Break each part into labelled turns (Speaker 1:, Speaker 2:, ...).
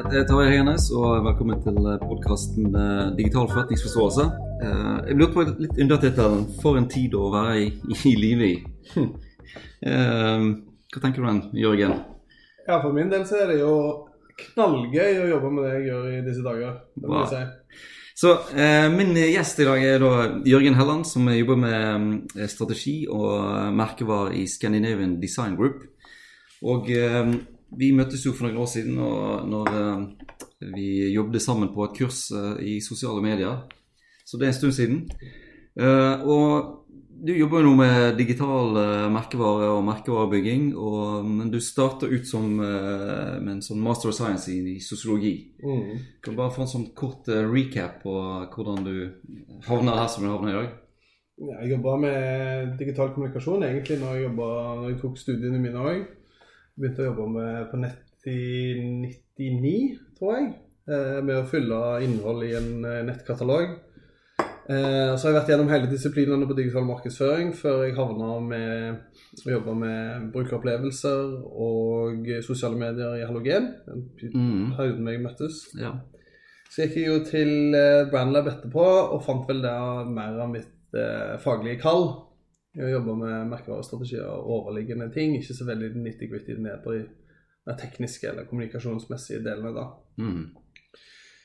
Speaker 1: Dette er Tarjei Høyenes, og velkommen til podkasten Digital forretningsforståelse. Eh, Jeg lurte på litt undertittelen 'For en tid å være i, i live i'. Eh, Hva tenker du om den, Jørgen?
Speaker 2: Ja, for min del så er det jo knallgøy å jobbe med det jeg gjør i disse dager. Det må jeg si.
Speaker 1: Så eh, Min gjest i dag er da Jørgen Helland, som jobber med eh, strategi og merkevarer i Scandinavian Design Group. Og eh, vi møttes jo for noen år siden og når eh, vi jobbet sammen på et kurs eh, i sosiale medier. Så det er en stund siden. Eh, og du jobber jo nå med digital merkevare og merkevarebygging, og, men du starter ut som, med en sånn master of science i, i sosiologi.
Speaker 2: Mm.
Speaker 1: Kan du bare få en sånn kort recap på hvordan du havner her som du havner i dag?
Speaker 2: Jeg jobba med digital kommunikasjon egentlig når jeg, jobbet, når jeg tok studiene mine òg. Begynte å jobbe med, på nett i 99, tror jeg. eh, Med å fylle innhold i en eh, nettkatalog. Eh, Så har jeg vært gjennom hele disiplinene på digital markedsføring før jeg havna med å jobbe med brukeropplevelser og sosiale medier i halogen.
Speaker 1: Mm.
Speaker 2: perioden jeg møttes.
Speaker 1: Ja.
Speaker 2: Så gikk jeg jo til Brandlab etterpå og fant vel der mer av mitt eh, faglige kall. Jeg jobbe med merkevarestrategier og overliggende ting, ikke så veldig nitty-gritty ned på de tekniske eller kommunikasjonsmessige delene da.
Speaker 1: Mm.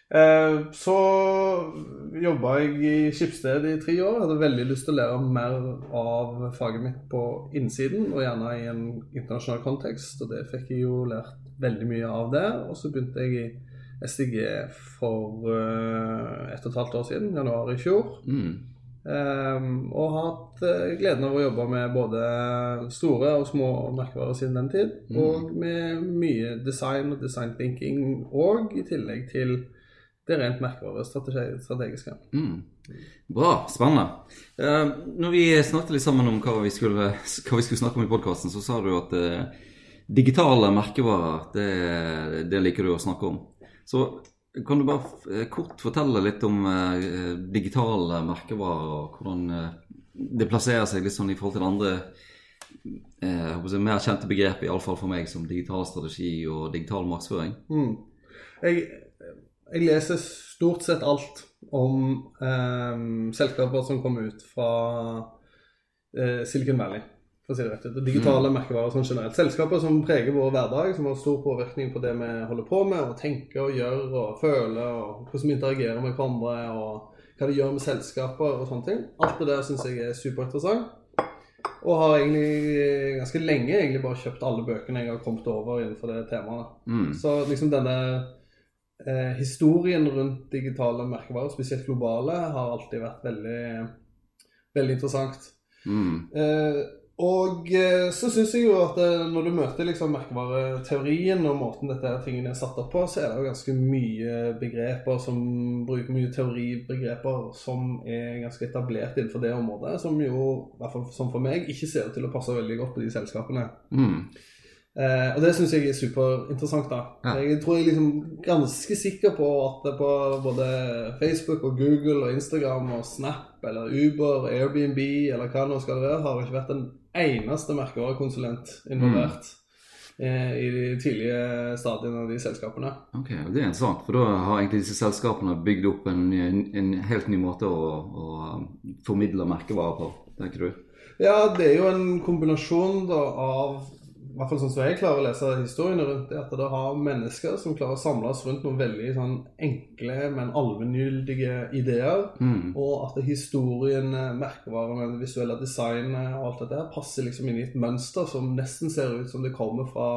Speaker 2: Eh, så jobba jeg i Skipsted i tre år. Hadde veldig lyst til å lære mer av faget mitt på innsiden, og gjerne i en internasjonal kontekst. Og det fikk jeg jo lært veldig mye av der. Og så begynte jeg i SDG for eh, ett og et halvt år siden, januar i fjor.
Speaker 1: Mm.
Speaker 2: Ehm, og har hatt eh, gleden av å jobbe med både store og små merkevarer siden den tid.
Speaker 1: Mm.
Speaker 2: Og med mye design og design thinking, og i tillegg til det rent merkevarestrategiske.
Speaker 1: Mm. Bra, spennende. Uh, når vi snakket litt sammen om hva vi skulle, hva vi skulle snakke om i podkasten, så sa du at uh, digitale merkevarer, det, det liker du å snakke om. Så kan du bare eh, kort fortelle litt om eh, digitale merkevarer, og hvordan eh, det plasserer seg litt sånn i forhold til andre eh, si, mer kjente begrep, iallfall for meg, som digital strategi og digital markedsføring?
Speaker 2: Mm. Jeg, jeg leser stort sett alt om ehm, selskaper som kommer ut fra eh, Silicon Valley, for å si det rett ut. Digitale digitale merkevarer sånn generelt. Selskaper som preger vår hverdag, som har stor påvirkning på det vi holder på med, og tenker og gjør og føler, og hvordan vi interagerer med hverandre, og hva det gjør med selskaper og sånne ting. Alt det der syns jeg er superinteressant. Og har egentlig ganske lenge egentlig bare kjøpt alle bøkene jeg har kommet over innenfor det temaet.
Speaker 1: Mm.
Speaker 2: Så liksom denne eh, historien rundt digitale merkevarer, spesielt globale, har alltid vært veldig, veldig interessant.
Speaker 1: Mm.
Speaker 2: Eh, og eh, så syns jeg jo at eh, når du møter liksom merkevareteorien og måten dette her tingene er satt opp på, så er det jo ganske mye begreper som bruker mye teoribegreper som er ganske etablert innenfor det området, som jo, i hvert fall som for meg, ikke ser ut til å passe veldig godt på de selskapene.
Speaker 1: Mm.
Speaker 2: Eh, og det syns jeg er superinteressant. da.
Speaker 1: Ja.
Speaker 2: Jeg tror jeg er liksom ganske sikker på at det på både Facebook og Google og Instagram og Snap eller Uber, Airbnb eller hva det nå skal være, har det ikke vært en eneste merkevarekonsulent involvert Mm i de tidlige stadiene av de selskapene.
Speaker 1: Ok, Det er interessant, for da har egentlig disse selskapene bygd opp en, en, en helt ny måte å, å um, formidle merkevarer på, tenker du?
Speaker 2: Ja, det er jo en kombinasjon da av i hvert fall sånn som jeg klarer å lese historiene rundt det, at det har mennesker som klarer å samles rundt noen veldig sånn enkle, men allmenngyldige ideer.
Speaker 1: Mm.
Speaker 2: Og at historien, merkevarene, det visuelle designet og alt dette her passer liksom inn i et mønster som nesten ser ut som det kommer fra,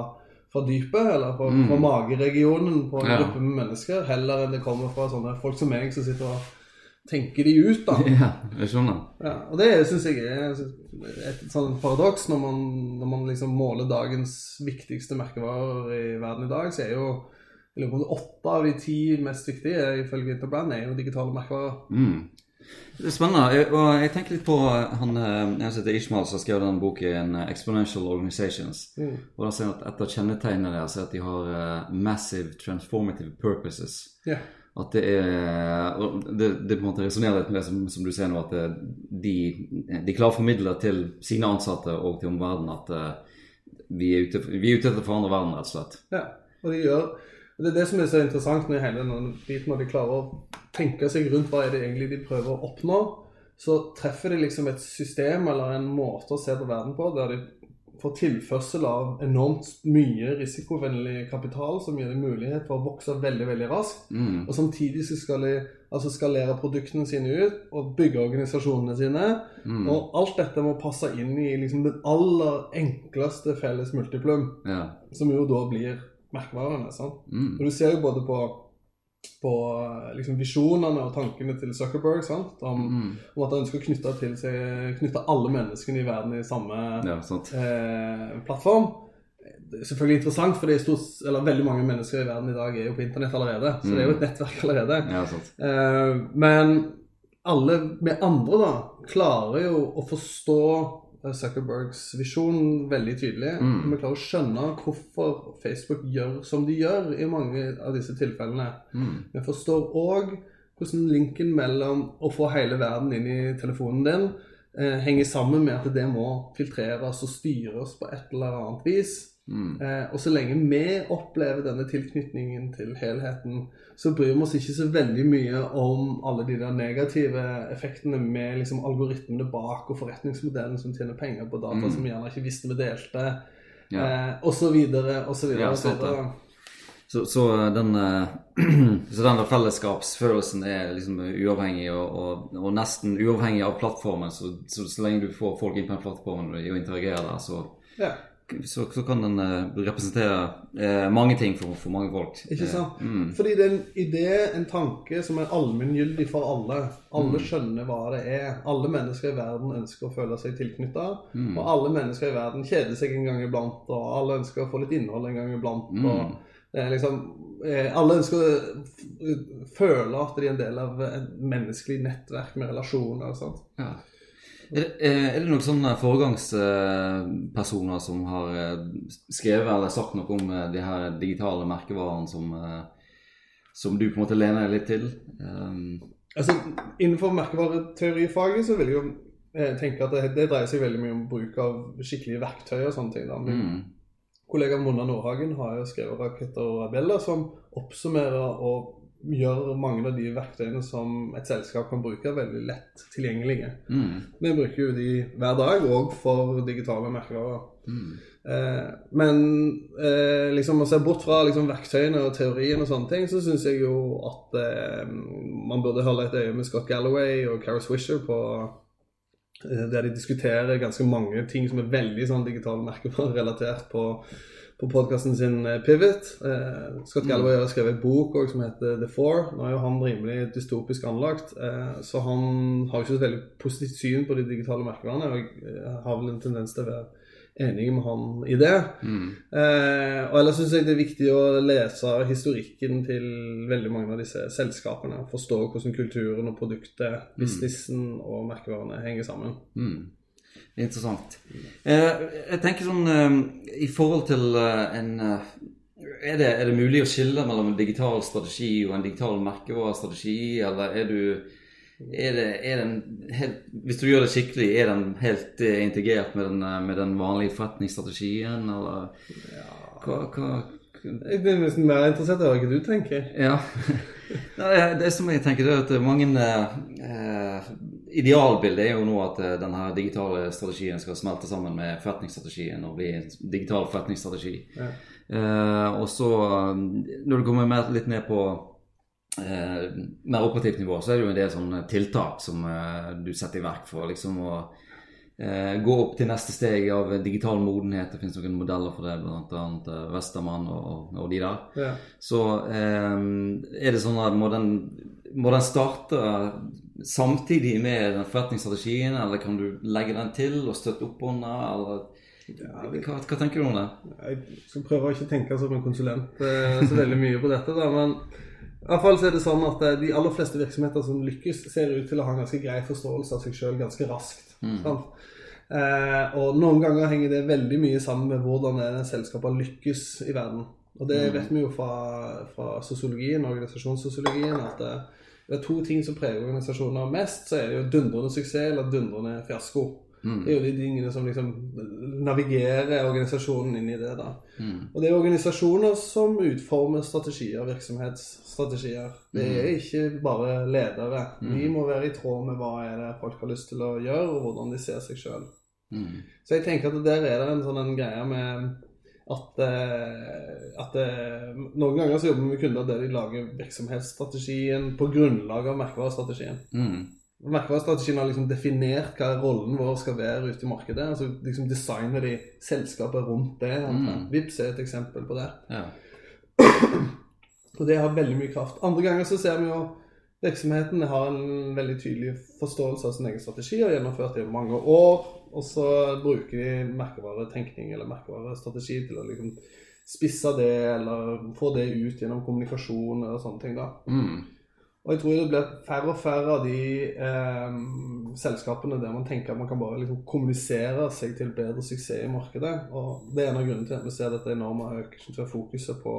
Speaker 2: fra dypet, eller fra,
Speaker 1: Mm.
Speaker 2: fra mageregionen på en
Speaker 1: Ja.
Speaker 2: gruppe med mennesker, heller enn det kommer fra sånne folk som meg som sitter og tenker de ut, da.
Speaker 1: Ja, jeg skjønner.
Speaker 2: Ja, og det syns jeg er et sånn paradoks når man, når man liksom måler dagens viktigste merkevarer i verden i dag, så er jo åtte av de ti mest viktige ifølge Interbrand er jo digitale merkevarer.
Speaker 1: Mm. Det er spennende. Og jeg tenker litt på han eh, jeg heter Ishmael som skrev den boken eh, 'Exponential Organizations'.
Speaker 2: Mm.
Speaker 1: Og da sier han at Et av kjennetegnene deres er at de har eh, massive transformative purposes.
Speaker 2: Ja.
Speaker 1: At det er Det, det på en måte resonnerer litt med det som, som du sier nå, at de, de klarer å formidle til sine ansatte og til omverdenen at uh, vi er ute, vi er ute etter å forandre verden, rett og slett.
Speaker 2: Ja, og de gjør Det er det som er så interessant med hele denne biten, når de klarer å tenke seg rundt hva er det egentlig de prøver å oppnå. Så treffer de liksom et system eller en måte å se på verden på der de får tilførsel av enormt mye risikovennlig kapital som gir dem mulighet for å vokse veldig veldig raskt.
Speaker 1: Mm.
Speaker 2: Og samtidig skal de altså skalere produktene sine ut og bygge organisasjonene sine.
Speaker 1: Mm.
Speaker 2: Og alt dette må passe inn i liksom den aller enkleste felles multiplum,
Speaker 1: Ja.
Speaker 2: som jo da blir merkevarene. sant?
Speaker 1: Mm.
Speaker 2: Og du ser jo både på, på liksom visjonene og tankene til Zuckerberg sant? Om,
Speaker 1: Mm.
Speaker 2: om at han ønsker å knytte, til seg, knytte alle menneskene i verden i samme
Speaker 1: Ja,
Speaker 2: eh, plattform. Det er selvfølgelig interessant, for det stort, eller veldig mange mennesker i verden i dag er jo på internett allerede. Så det er jo et nettverk allerede.
Speaker 1: Ja, sant.
Speaker 2: Eh, men alle vi andre da klarer jo å forstå Zuckerbergs visjon veldig tydelig.
Speaker 1: Mm.
Speaker 2: Vi klarer å skjønne hvorfor Facebook gjør som de gjør i mange av disse tilfellene.
Speaker 1: Mm.
Speaker 2: Vi forstår òg hvordan linken mellom å få hele verden inn i telefonen din eh, henger sammen med at det må filtreres og styres på et eller annet vis.
Speaker 1: Mm.
Speaker 2: Eh, og så lenge vi opplever denne tilknytningen til helheten, så bryr vi oss ikke så veldig mye om alle de der negative effektene med liksom algoritmene bak og forretningsmodellen som tjener penger på data
Speaker 1: Mm.
Speaker 2: som vi gjerne ikke visste vi delte,
Speaker 1: Ja.
Speaker 2: eh, og så videre, og så videre.
Speaker 1: Ja,
Speaker 2: så
Speaker 1: sant det.
Speaker 2: videre.
Speaker 1: Så, så den eh, Så den fellesskapsfølelsen er liksom uavhengig og, og, og nesten uavhengig av plattformen. Så, så, så lenge du får folk inn på den plattformen og interagerer der, så,
Speaker 2: Ja,
Speaker 1: så, så kan den eh, representere eh, mange ting for, for mange folk.
Speaker 2: ikke sant?
Speaker 1: Eh, mm.
Speaker 2: Fordi det er en idé, en tanke, som er allmenngyldig for alle. Alle skjønner hva det er. Alle mennesker i verden ønsker å føle seg tilknytta.
Speaker 1: Mm.
Speaker 2: Og alle mennesker i verden kjeder seg en gang iblant, og alle ønsker å få litt innhold en gang iblant.
Speaker 1: Mm.
Speaker 2: og det liksom, Alle ønsker å føle at de er en del av et menneskelig nettverk med relasjoner. Sant?
Speaker 1: Ja. Er det, er det noen sånne foregangspersoner som har eh, skrevet eller sagt noe om eh, de her digitale merkevarene som, eh, som du på en måte lener deg litt til? Um,
Speaker 2: Altså, Innenfor merkevareteorifaget så vil jeg jo tenke at det, det dreier seg veldig mye om bruk av skikkelige verktøy og sånne ting. da. Min
Speaker 1: mm,
Speaker 2: kollega Mona Nordhagen har jo skrevet raketter og rabeller som oppsummerer og gjør mange av de verktøyene som et selskap kan bruke, veldig lett tilgjengelige.
Speaker 1: mm,
Speaker 2: Vi bruker jo de hver dag, òg for digitale merkevarer.
Speaker 1: mm,
Speaker 2: Eh, men eh, liksom å se bort fra liksom, verktøyene og teorien og sånne ting, så syns jeg jo at eh, man burde holde et øye med Scott Galloway og Cara Swisher på eh, der de diskuterer ganske mange ting som er veldig sånn digitale merkevarer-relatert på, på podkasten sin eh, Pivot. Eh, Scott Galloway har skrevet en bok også, som heter The Four. Nå er jo han rimelig dystopisk anlagt, eh, så han har jo ikke et veldig positivt syn på de digitale merkevarene. Og jeg eh, har vel en tendens til å være enig med han i det.
Speaker 1: mm,
Speaker 2: Eh, og ellers syns jeg det er viktig å lese historikken til veldig mange av disse selskapene. Forstå hvordan kulturen og produktet, businessen og merkevarene henger sammen.
Speaker 1: mm. Det er interessant. Eh, jeg tenker sånn eh, I forhold til eh, en er det, er det mulig å skille mellom en digital strategi og en digital merkevarestrategi, eller er du er det, er den helt, hvis du gjør det skikkelig, er den helt integrert med den, med den vanlige forretningsstrategien, eller hva, hva
Speaker 2: Jeg er nesten mer interessert i hva du tenker.
Speaker 1: Ja. det, det som jeg tenker, er at mange eh, Idealbildet er jo nå at eh, denne digitale strategien skal smelte sammen med forretningsstrategien og bli en digital forretningsstrategi.
Speaker 2: Ja.
Speaker 1: Uh, og så, eh, når du kommer mer, litt ned på uh, mer operativt nivå, så er det jo en del sånne tiltak som uh, du setter i verk for liksom å gå opp til neste steg av digital modenhet. Det finnes noen modeller for det, bl.a. Westermann og, og de der.
Speaker 2: Ja.
Speaker 1: Så er det sånn at må den, må den starte samtidig med den forretningsstrategien, eller kan du legge den til og støtte opp under, eller hva, hva tenker du om det?
Speaker 2: Jeg skal prøve å ikke tenke som en konsulent eh, så veldig mye på dette, da, men i hvert fall så er det sånn at eh, de aller fleste virksomheter som lykkes, ser ut til å ha en ganske grei forståelse av seg sjøl ganske raskt. sant? Eh, og noen ganger henger det veldig mye sammen med hvordan det er selskapene lykkes i verden. Og det vet vi jo fra, fra sosiologien, organisasjonssosiologien, at eh, det er to ting som preger organisasjoner mest, så er det jo dundrende suksess eller dundrende fiasko.
Speaker 1: Mm.
Speaker 2: Det er jo de tingene som liksom navigerer organisasjonen inn i det. da.
Speaker 1: Mm.
Speaker 2: Og det er organisasjoner som utformer strategier, virksomhetsstrategier. Det er ikke bare ledere. Vi må være i tråd med hva er det folk har lyst til å gjøre, og hvordan de ser seg sjøl.
Speaker 1: Mm.
Speaker 2: Så jeg tenker at der er det en sånn en greie med at, eh, at eh, Noen ganger så jobber vi med kunder der de lager virksomhetsstrategien på grunnlag av merkevarestrategien.
Speaker 1: Mm.
Speaker 2: Merkevarestrategien har liksom definert hva rollen vår skal være ute i markedet. altså liksom designer de selskapet rundt det. Mm. Vips er et eksempel på det.
Speaker 1: Ja.
Speaker 2: Og det har veldig mye kraft. Andre ganger så ser vi jo virksomheten har en veldig tydelig forståelse av sin egen strategi og har gjennomført det i mange år. Og så bruker de merkevaretenkning eller merkevarestrategi til å liksom spisse det eller få det ut gjennom kommunikasjon og sånne ting. da.
Speaker 1: Mm.
Speaker 2: Og jeg tror det blir færre og færre av de eh, selskapene der man tenker at man kan bare liksom kommunisere seg til bedre suksess i markedet. Og det er en av grunnene til at vi ser dette enorme økende fokuset på,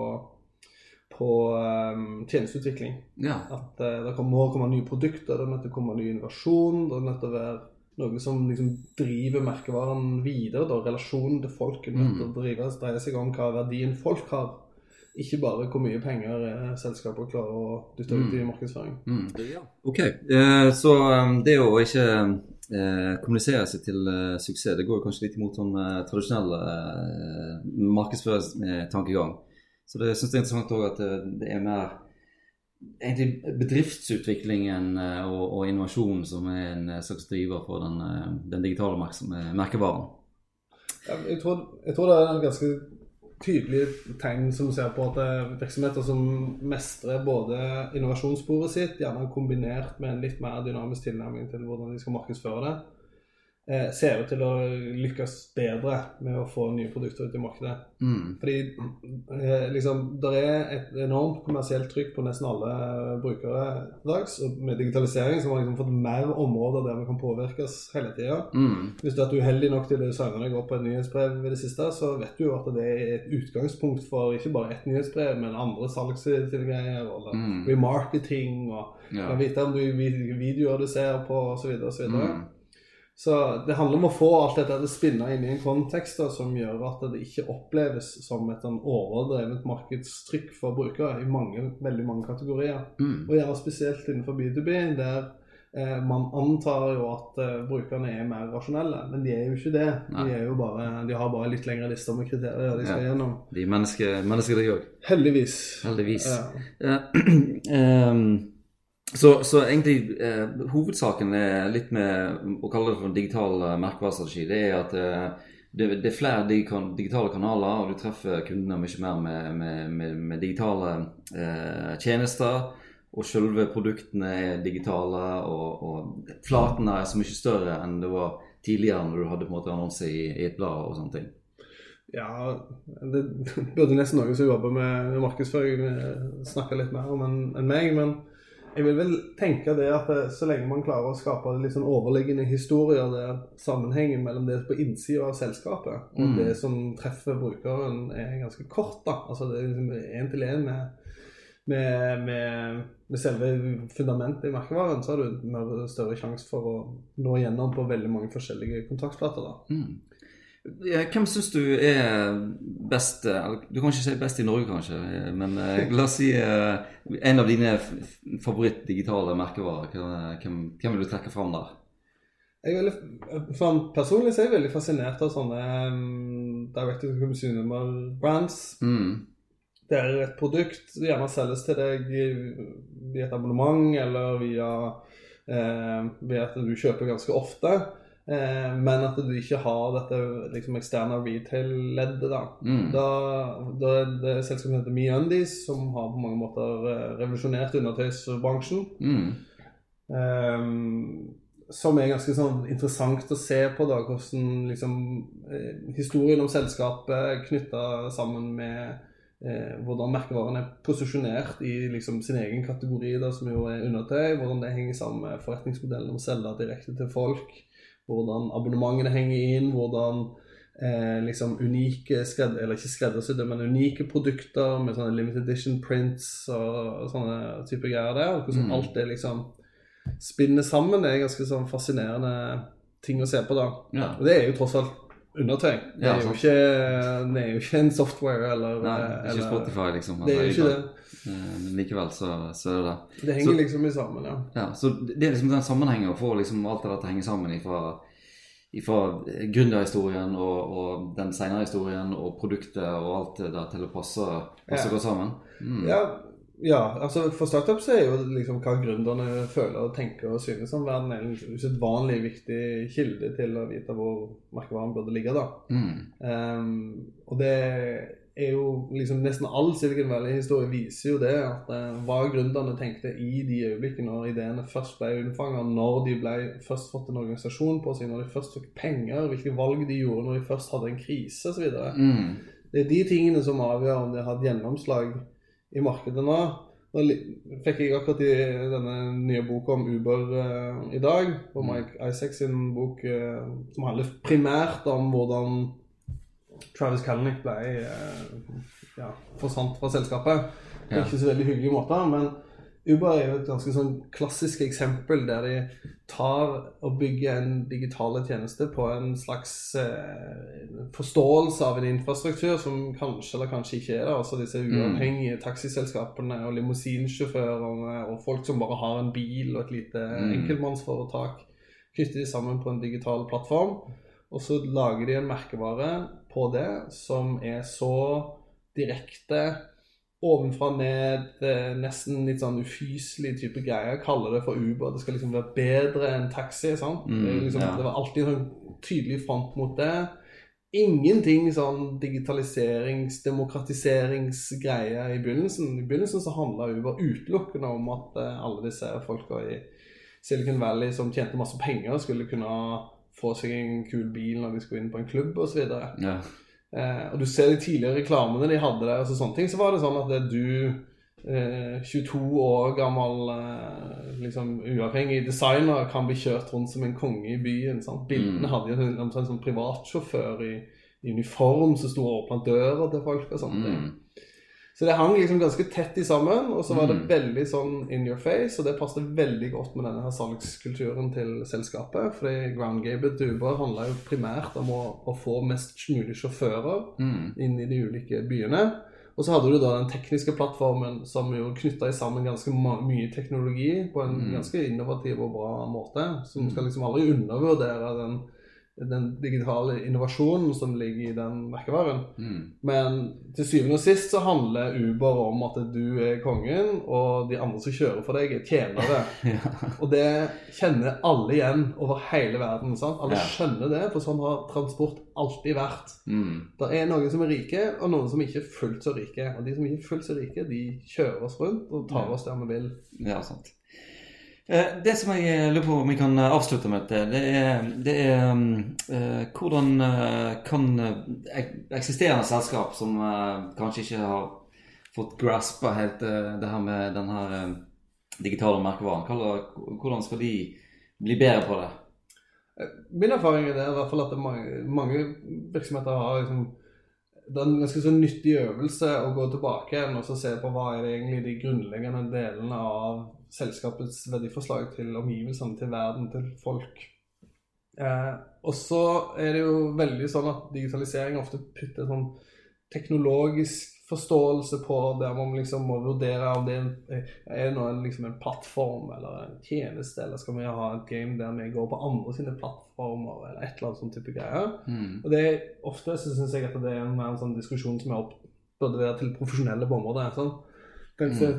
Speaker 2: på um, tjenesteutvikling.
Speaker 1: ja.
Speaker 2: At uh, det må komme nye produkter, det er nødt til å komme ny innovasjon. Det er nødt til å være noe som liksom driver merkevaren videre. da, Relasjonen til folk er nødt til å drive, dreier seg om hva verdien folk har. Ikke bare hvor mye penger selskapet klarer å dytte ut i markedsføring.
Speaker 1: Mm. Ok, eh, så um, det å ikke eh, kommunisere seg til eh, suksess, det går kanskje litt imot sånn eh, tradisjonell eh, markedsføringstankegang. Så det synes jeg er interessant også at eh, det er mer egentlig bedriftsutviklingen eh, og, og innovasjonen som er en eh, slags driver for den, den digitale merkevaren.
Speaker 2: Jeg tror, jeg tror det er en ganske tydelig tegn som ser på at det er virksomheter som mestrer både innovasjonssporet sitt, gjerne kombinert med en litt mer dynamisk tilnærming til hvordan de skal markedsføre det, eh, ser ut til å lykkes bedre med å få nye produkter ut i markedet.
Speaker 1: Mm.
Speaker 2: Fordi eh, liksom, det er et enormt kommersielt trykk på nesten alle brukere dags. Og med digitalisering så har vi liksom fått mer områder der vi kan påvirkes hele tida.
Speaker 1: Mm.
Speaker 2: Hvis du er uheldig nok til å designe deg opp på et nyhetsbrev i det siste, så vet du jo at det er et utgangspunkt for ikke bare ett nyhetsbrev, men andre salgstilgreier og
Speaker 1: Mm.
Speaker 2: remarketing og
Speaker 1: Ja.
Speaker 2: vite om du videoer du ser på osv. osv. Så det handler om å få alt dette til å spinne inn i en kontekst da, som gjør at det ikke oppleves som et sånn overdrevet markedstrykk for brukere i mange, veldig mange kategorier.
Speaker 1: Mm.
Speaker 2: Og gjerne spesielt innenfor B2B, der eh, man antar jo at eh, brukerne er mer rasjonelle, men de er jo ikke det.
Speaker 1: Nei.
Speaker 2: De, er jo bare, de har bare litt lengre lister med kriterier de skal
Speaker 1: Ja.
Speaker 2: gjennom.
Speaker 1: De er mennesker, mennesker de òg.
Speaker 2: Heldigvis.
Speaker 1: Heldigvis.
Speaker 2: Ja.
Speaker 1: Uh, ehm, så, så egentlig eh, hovedsaken er litt med å kalle det for en digital eh, merkevarestrategi. Det er at eh, det, det er flere dig digitale kanaler, og du treffer kundene mye mer med, med, med, med digitale eh, tjenester. Og selve produktene er digitale, og, og flatene er så mye større enn det var tidligere når du hadde på en måte annonse i, i et blad og sånne ting.
Speaker 2: Ja, det burde nesten noen som jobber med markedsføring eh, snakke litt mer om enn meg. Men jeg vil vel tenke det at eh, så lenge man klarer å skape litt sånn overliggende historier der sammenhengen mellom det på innsida av selskapet og
Speaker 1: Mm.
Speaker 2: det som treffer brukeren, er ganske kort, da. Altså det er liksom én til én med, med, med, med selve fundamentet i merkevaren, så har du mer større sjanse for å nå gjennom på veldig mange forskjellige kontaktflater. da.
Speaker 1: Mm. Hvem syns du er best Du kan ikke si best i Norge, kanskje, eh, men eh, la oss si eh, en av dine f- f- merkevarer. Hvem, hvem, vil du trekke fram der?
Speaker 2: Jeg er for Personlig så er jeg veldig fascinert av sånne um, direct to consumer brands.
Speaker 1: Mm.
Speaker 2: Der et produkt gjerne selges til deg via et abonnement eller via, eh, via at du kjøper ganske ofte. Eh, men at du ikke har dette liksom, eksterne retail-leddet. da.
Speaker 1: Mm.
Speaker 2: Da, da er det selskapet som heter MeUndies, som har på mange måter eh, revolusjonert undertøysbransjen.
Speaker 1: Mm.
Speaker 2: Um, som er ganske sånn interessant å se på, da, hvordan liksom, historien om selskapet knytta sammen med eh, hvordan merkevaren er posisjonert i liksom, sin egen kategori, da, som jo er undertøy, hvordan det henger sammen med forretningsmodellen om å selge direkte til folk, hvordan abonnementene henger inn, hvordan eh, liksom unike skred, eller ikke skreddersydde, men unike produkter med sånne limited edition prints og, sånne typer greier der. og Hvordan
Speaker 1: Mm.
Speaker 2: alt det liksom spinner sammen. Det er ganske sånn fascinerende ting å se på, da.
Speaker 1: Ja.
Speaker 2: Og det er jo tross alt undertøy. Det
Speaker 1: Ja,
Speaker 2: er, jo ikke, det er jo ikke en software eller
Speaker 1: Nei,
Speaker 2: eh,
Speaker 1: ikke
Speaker 2: eller-
Speaker 1: Spotify, liksom.
Speaker 2: Det er jo ikke det.
Speaker 1: Eh, Men likevel så, så er det det.
Speaker 2: Det henger
Speaker 1: Så-
Speaker 2: liksom i sammen, ja.
Speaker 1: Ja, så det er liksom den sammenhengen å få liksom alt det der til å henge sammen ifra, ifra gründerhistorien og, og den senere historien og produktet og alt det der til å passe, passe
Speaker 2: Ja.
Speaker 1: godt sammen. Mm.
Speaker 2: Ja, ja, altså for startups er jo liksom hva gründerne føler og tenker og synes om verden er en usedvanlig viktig kilde til å vite hvor merkevaren burde ligge, da.
Speaker 1: Mm.
Speaker 2: Um, og det er jo liksom Nesten all Silicon Valley-historie viser jo det, at eh, hva gründerne tenkte i de øyeblikkene når ideene først ble unnfanget, når de ble først fått en organisasjon på seg, når de først fikk penger, hvilke valg de gjorde når de først hadde en krise osv.
Speaker 1: Mm.
Speaker 2: Det er de tingene som avgjør om de har hatt gjennomslag i markedet nå. Nå fikk jeg akkurat i denne nye boka om Uber eh, i dag, på Mike Isaac sin bok, eh, som handler primært om hvordan Travis Kalnick ble eh, ja, forsvant fra selskapet. På ikke så veldig hyggelige måter, men Uber er jo et ganske sånn klassisk eksempel der de tar og bygger en digitale tjeneste på en slags eh, forståelse av en infrastruktur som kanskje eller kanskje ikke er der. Altså disse uavhengige taxiselskapene og limousinsjåførene og folk som bare har en bil og et lite
Speaker 1: Mm.
Speaker 2: enkeltmannsforetak. Knytter de sammen på en digital plattform. Og så lager de en merkevare på det som er så direkte ovenfra ned, eh, nesten litt sånn ufyselig type greier. Kaller det for Uber. Det skal liksom være bedre enn taxi. sant?
Speaker 1: Mm,
Speaker 2: det, liksom,
Speaker 1: ja.
Speaker 2: det var alltid en sånn tydelig front mot det. Ingenting sånn digitaliserings-, demokratiseringsgreier i begynnelsen. I begynnelsen så handla Uber utelukkende om at eh, alle disse folka i Silicon Valley som tjente masse penger, skulle kunne få seg en kul bil når de skulle inn på en klubb osv.
Speaker 1: Ja.
Speaker 2: Eh, og du ser de tidligere reklamene de hadde der, altså sånne ting, så var det sånn at det du, eh, 22 år gammel, eh, liksom uavhengig designer, kan bli kjørt rundt som en konge i byen. Sant? Bildene
Speaker 1: Mm.
Speaker 2: hadde jo en omtrent sånn privatsjåfør i, i uniform som sto og åpna døra til folk og sånne ting.
Speaker 1: Mm.
Speaker 2: Så det hang liksom ganske tett i sammen, og så var det
Speaker 1: Mm.
Speaker 2: veldig sånn in your face, og det passet veldig godt med denne her salgskulturen til selskapet. Fordi ground game til Uber handla jo primært om å, å få mest mulig sjåfører
Speaker 1: Mm.
Speaker 2: inn i de ulike byene. Og så hadde du da den tekniske plattformen som jo knytta sammen ganske mye teknologi på en
Speaker 1: Mm.
Speaker 2: ganske innovativ og bra måte. Så du skal liksom aldri undervurdere den, den digitale innovasjonen som ligger i den merkevaren.
Speaker 1: Mm.
Speaker 2: Men til syvende og sist så handler Uber om at du er kongen, og de andre som kjører for deg, er tjenere.
Speaker 1: Ja.
Speaker 2: Og det kjenner alle igjen over hele verden. sant? Alle
Speaker 1: Ja.
Speaker 2: skjønner det, for sånn har transport alltid vært.
Speaker 1: Mm.
Speaker 2: Det er noen som er rike, og noen som ikke er fullt så rike. Og de som ikke er fullt så rike, de kjører oss rundt og tar oss der vi vil.
Speaker 1: Ja, sant. Eh, Det som jeg eh, lurer på om vi kan eh, avslutte med, det er, det er eh, hvordan kan eksisterende selskap som uh, kanskje ikke har fått graspa helt uh, det her med den her digitale merkevaren, hvordan skal de bli bedre på det?
Speaker 2: Min erfaring er i hvert fall at mange, mange virksomheter har liksom det er en ganske så nyttig øvelse å gå tilbake igjen og se på hva er det egentlig de grunnleggende delene av selskapets verdiforslag til omgivelsene, til verden, til folk. Eh, og så er det jo veldig sånn at digitalisering ofte putter sånn teknologisk forståelse på der man liksom må vurdere om det er, er nå liksom en plattform eller en tjeneste, eller skal vi ha et game der vi går på andre sine plattformer, eller et eller annet sånn type greier.
Speaker 1: Mm.
Speaker 2: Og det er ofte så syns jeg at det er en, mer en sånn diskusjon som er opp, burde være til profesjonelle på området. Sånn. Kanskje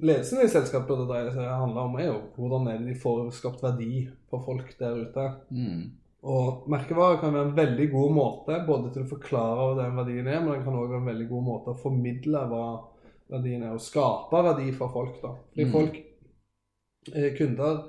Speaker 2: ledelsen i selskapet burde dreie seg handle om er jo hvordan er det de får skapt verdi på folk der ute.
Speaker 1: Mm.
Speaker 2: Og merkevare kan være en veldig god måte både til å forklare hva den verdien er, men den kan også være en veldig god måte å formidle hva verdien er, og skape verdi for folk. da. Fordi
Speaker 1: Mm.
Speaker 2: folk, eh, kunder,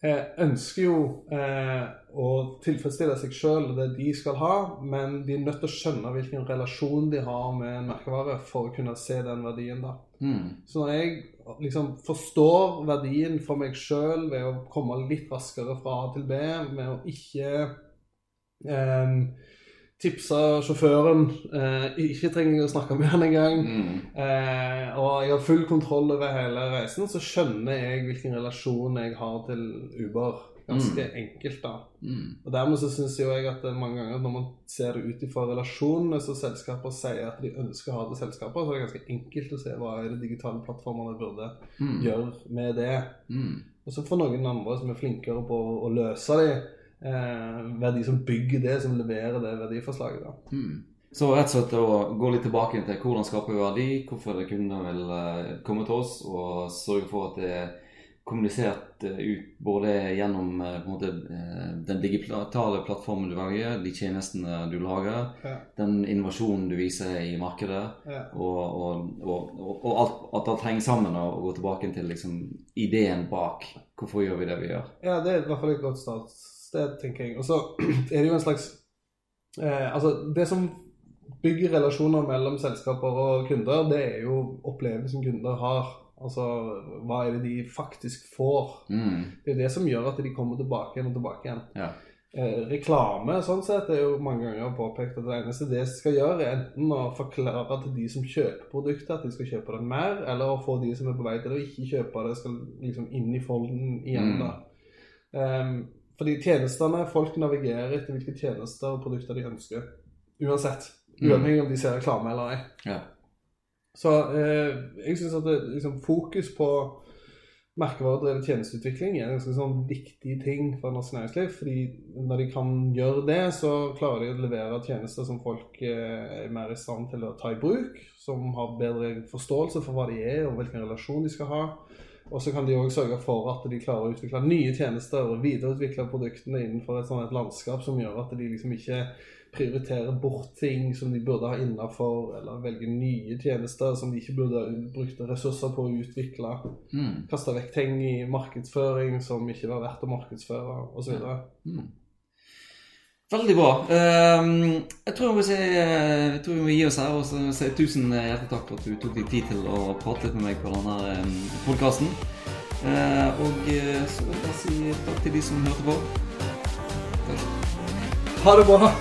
Speaker 2: ønsker jo eh, å tilfredsstille seg sjøl og det de skal ha, men de er nødt til å skjønne hvilken relasjon de har med en merkevare for å kunne se den verdien. da.
Speaker 1: Mm.
Speaker 2: Så når jeg liksom forstår verdien for meg sjøl ved å komme litt raskere fra A til B, med å ikke eh, tipse sjåføren, eh, ikke trenger å snakke med han engang,
Speaker 1: Mm.
Speaker 2: eh, og jeg har full kontroll over hele reisen, så skjønner jeg hvilken relasjon jeg har til Uber. ganske enkelt, da.
Speaker 1: Mm.
Speaker 2: Og dermed så syns jo jeg at er mange ganger når man ser det ut ifra relasjonene som selskaper sier at de ønsker å ha til selskaper, så er det ganske enkelt å se hva er det digitale plattformene burde
Speaker 1: Mm.
Speaker 2: gjøre med det.
Speaker 1: Mm.
Speaker 2: Og så for noen andre som er flinkere på å, løse de, eh, være de som bygger det, som leverer det verdiforslaget. da.
Speaker 1: Mm. Så rett og slett å gå litt tilbake til hvordan skaper vi verdi, hvorfor kundene vil eh, komme til oss, og sørge for at det er kommunisert eh, ut både gjennom eh, på en måte, eh, den digitale plattformen du velger, de tjenestene du lager,
Speaker 2: Ja.
Speaker 1: den innovasjonen du viser i markedet,
Speaker 2: Ja.
Speaker 1: og, og, og, og, alt, at alt henger sammen og, gå tilbake til liksom, ideen bak. Hvorfor gjør vi det vi gjør?
Speaker 2: Ja, det er i hvert fall et godt startsted, tenker jeg. Og så er det jo en slags eh, Altså, det som bygger relasjoner mellom selskaper og kunder, det er jo opplevelsen kunder har. Altså, hva er det de faktisk får?
Speaker 1: Mm.
Speaker 2: Det er det som gjør at de kommer tilbake igjen og tilbake igjen.
Speaker 1: Ja.
Speaker 2: Eh, reklame sånn sett er jo mange ganger påpekt at det eneste det skal gjøre, er enten å forklare til de som kjøper produktet at de skal kjøpe det mer, eller å få de som er på vei til å ikke kjøpe det, skal liksom inn i folden igjen.
Speaker 1: Mm.
Speaker 2: da. Fordi tjenestene, folk navigerer etter hvilke tjenester og produkter de ønsker. Uansett.
Speaker 1: Mm.
Speaker 2: Uavhengig om de ser reklame eller ei.
Speaker 1: Ja.
Speaker 2: Så eh, jeg syns at det, liksom, fokus på merkevaredrevet tjenesteutvikling er en ganske sånn viktig ting for norsk næringsliv. fordi når de kan gjøre det, så klarer de å levere tjenester som folk eh, er mer i stand til å ta i bruk. Som har bedre forståelse for hva de er og hvilken relasjon de skal ha. Og så kan de òg sørge for at de klarer å utvikle nye tjenester og videreutvikle produktene innenfor et sånt landskap som gjør at de liksom ikke prioriterer bort ting som de burde ha innafor, eller velger nye tjenester som de ikke burde ha brukt ressurser på å utvikle.
Speaker 1: Mm.
Speaker 2: Kaste vekk ting i markedsføring som ikke var verdt å markedsføre, osv.
Speaker 1: Mm. Veldig bra. Ehm, jeg tror si, jeg tror vi må gi oss her og si tusen hjertelig takk for at du tok deg tid til å prate litt med meg på denne podkasten. og eh, så vil jeg si takk til de som hørte på. Takk.
Speaker 2: Ha det bra!